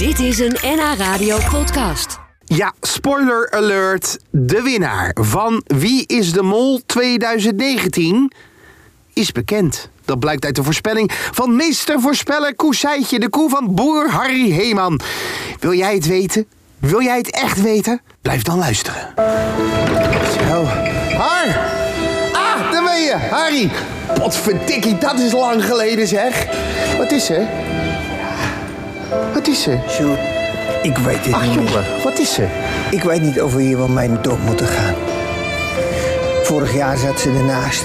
Dit is een NH Radio podcast. Ja, spoiler alert. De winnaar van Wie is de Mol 2019 is bekend. Dat blijkt uit de voorspelling van meester voorspeller Koesijtje, de koe van boer Harry Heeman. Wil jij het weten? Wil jij het echt weten? Blijf dan luisteren. Zo. Har! Ah, daar ben je, Harry. Potverdikkie, dat is lang geleden zeg. Wat is er? Wat is er? Sjoerd, ik weet het Ach niet meer. jongen, wat is er? Ik weet niet of we hier wel mee door moeten gaan. Vorig jaar zat ze ernaast.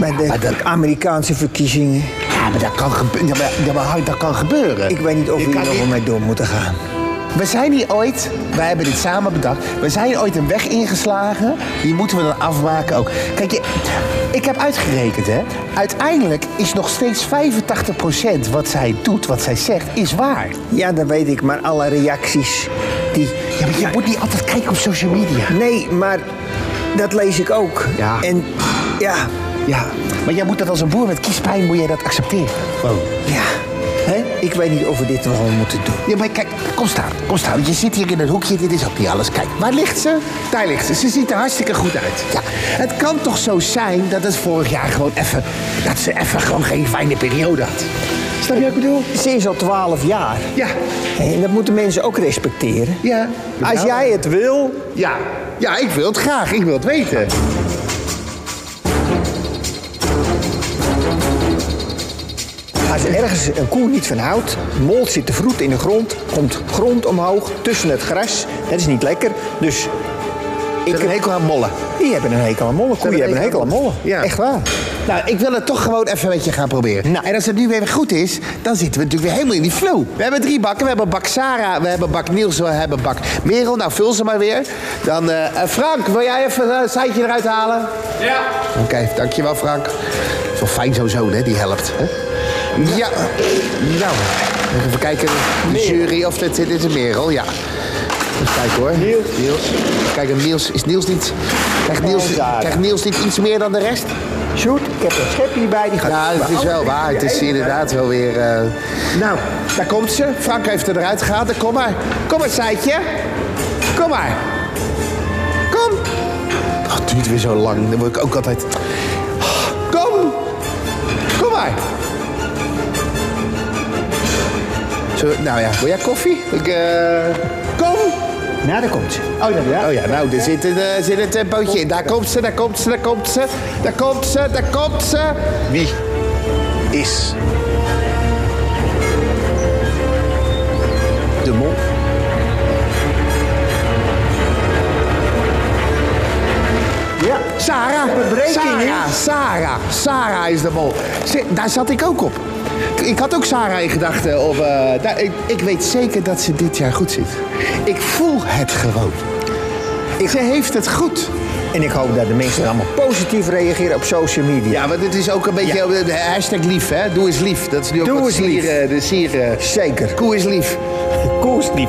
Bij de maar dat- Amerikaanse verkiezingen. Ja, maar dat kan, gebe- ja, maar, ja, maar Harry, dat kan gebeuren. Ik weet niet of we hier nog wel mee door moeten gaan. We zijn hier ooit, wij hebben dit samen bedacht, we zijn ooit een weg ingeslagen. Die moeten we dan afmaken ook. Kijk, je, ik heb uitgerekend, hè. Uiteindelijk is nog steeds 85% wat zij doet, wat zij zegt, is waar. Ja, dat weet ik, maar alle reacties die... Ja, maar je moet niet altijd kijken op social media. Nee, maar dat lees ik ook. Ja. En ja, Ja, maar jij moet dat als een boer met kiespijn, moet jij dat accepteren. Gewoon. ja. Hè? Ik weet niet of we dit wel moeten doen. Ja, maar kijk, kom staan, kom staan. Je zit hier in het hoekje, dit is ook niet alles. Kijk, waar ligt ze? Daar ligt ze. Ze ziet er hartstikke goed uit. Ja, het kan toch zo zijn dat het vorig jaar gewoon even... dat ze even gewoon geen fijne periode had. Snap je wat ik bedoel? Ze is al twaalf jaar. Ja, En dat moeten mensen ook respecteren. ja. Als jij het wil, Ja, ja, ik wil het graag. Ik wil het weten. Als ergens een koe niet van houdt, molt zit te vroet in de grond, komt grond omhoog tussen het gras. Dat is niet lekker. Dus Ik heb een hekel aan mollen. die hebben een hekel aan mollen. Koeien hebben een hekel aan mollen. Ja. Echt waar. Nou, ik wil het toch gewoon even met je gaan proberen. Nou. En als het nu weer goed is, dan zitten we natuurlijk weer helemaal in die flow. We hebben drie bakken. We hebben bak Sarah, we hebben bak Niels, we hebben bak Merel. Nou, vul ze maar weer. Dan, eh, eh, Frank, wil jij even een seintje eruit halen? Ja. Oké, dankjewel Frank. Het is wel fijn zoon, hè, die helpt. Hè? Ja. Nou, even kijken. De jury of dit, dit is een Merel, ja. Even kijken hoor. Niels. Niels. Kijk, Niels, is Niels niet... Krijgt Niels, krijgt Niels niet iets meer dan de rest? Sjoerd, ik heb een schepje bij. Die gaat Ja, het is wel waar. Het is inderdaad wel weer... eh, Nou, daar komt ze. Frank heeft er eruit gehaald. Kom maar. Kom maar, Seitje. Kom maar. Kom. Oh, het duurt weer zo lang. Dan word ik ook altijd... Kom. Kom maar. Zullen we- nou ja, wil jij koffie? Ik, eh, Kom. Nou, daar komt ze. Oh ja, oh ja nou, er zit een, eh, zit een tempootje in. Daar komt ze, daar komt ze, daar komt ze. Daar komt ze, daar komt ze. Wie is Sarah. Sarah. Sarah. Sarah is de mol. Daar zat ik ook op. Ik had ook Sarah in gedachten. Op, eh, daar, ik, ik weet zeker dat ze dit jaar goed zit. Ik voel het gewoon. Ze heeft het goed. En ik hoop dat de mensen allemaal positief reageren op social media. Ja, want het is ook een beetje eh, de hashtag lief, hè? Doe eens lief. Dat is nu ook Doe wat eens lief. sier, eh, de sier. eh, Zeker. Koe is lief. Koers lief.